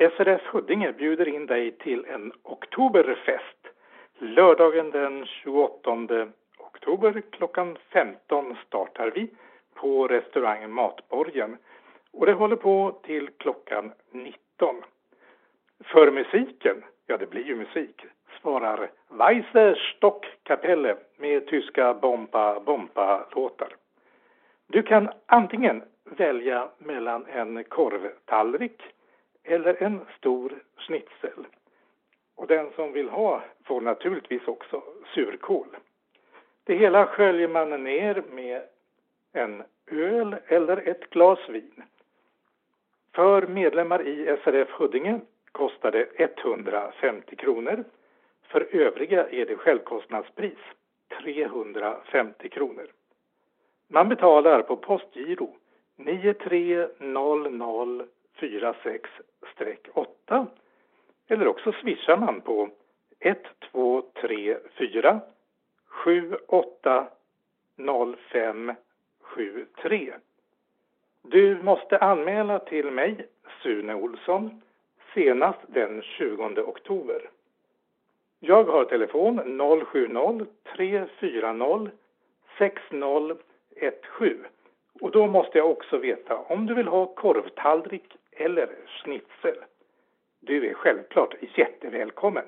SRF Huddinge bjuder in dig till en oktoberfest. Lördagen den 28 oktober klockan 15 startar vi på restaurangen Matborgen och det håller på till klockan 19. För musiken, ja det blir ju musik, svarar Weisse Stockkapelle med tyska Bompa Bompa-låtar. Du kan antingen välja mellan en korvtallrik eller en stor schnitzel. Och den som vill ha får naturligtvis också surkål. Det hela sköljer man ner med en öl eller ett glas vin. För medlemmar i SRF Huddinge kostar det 150 kronor. För övriga är det självkostnadspris 350 kronor. Man betalar på postgiro 930046-8 eller också swishar man på 1234 780573. Du måste anmäla till mig, Sune Olsson, senast den 20 oktober. Jag har telefon 070 340 6017 och då måste jag också veta om du vill ha korvtallrik eller schnitzel. Du är självklart jättevälkommen.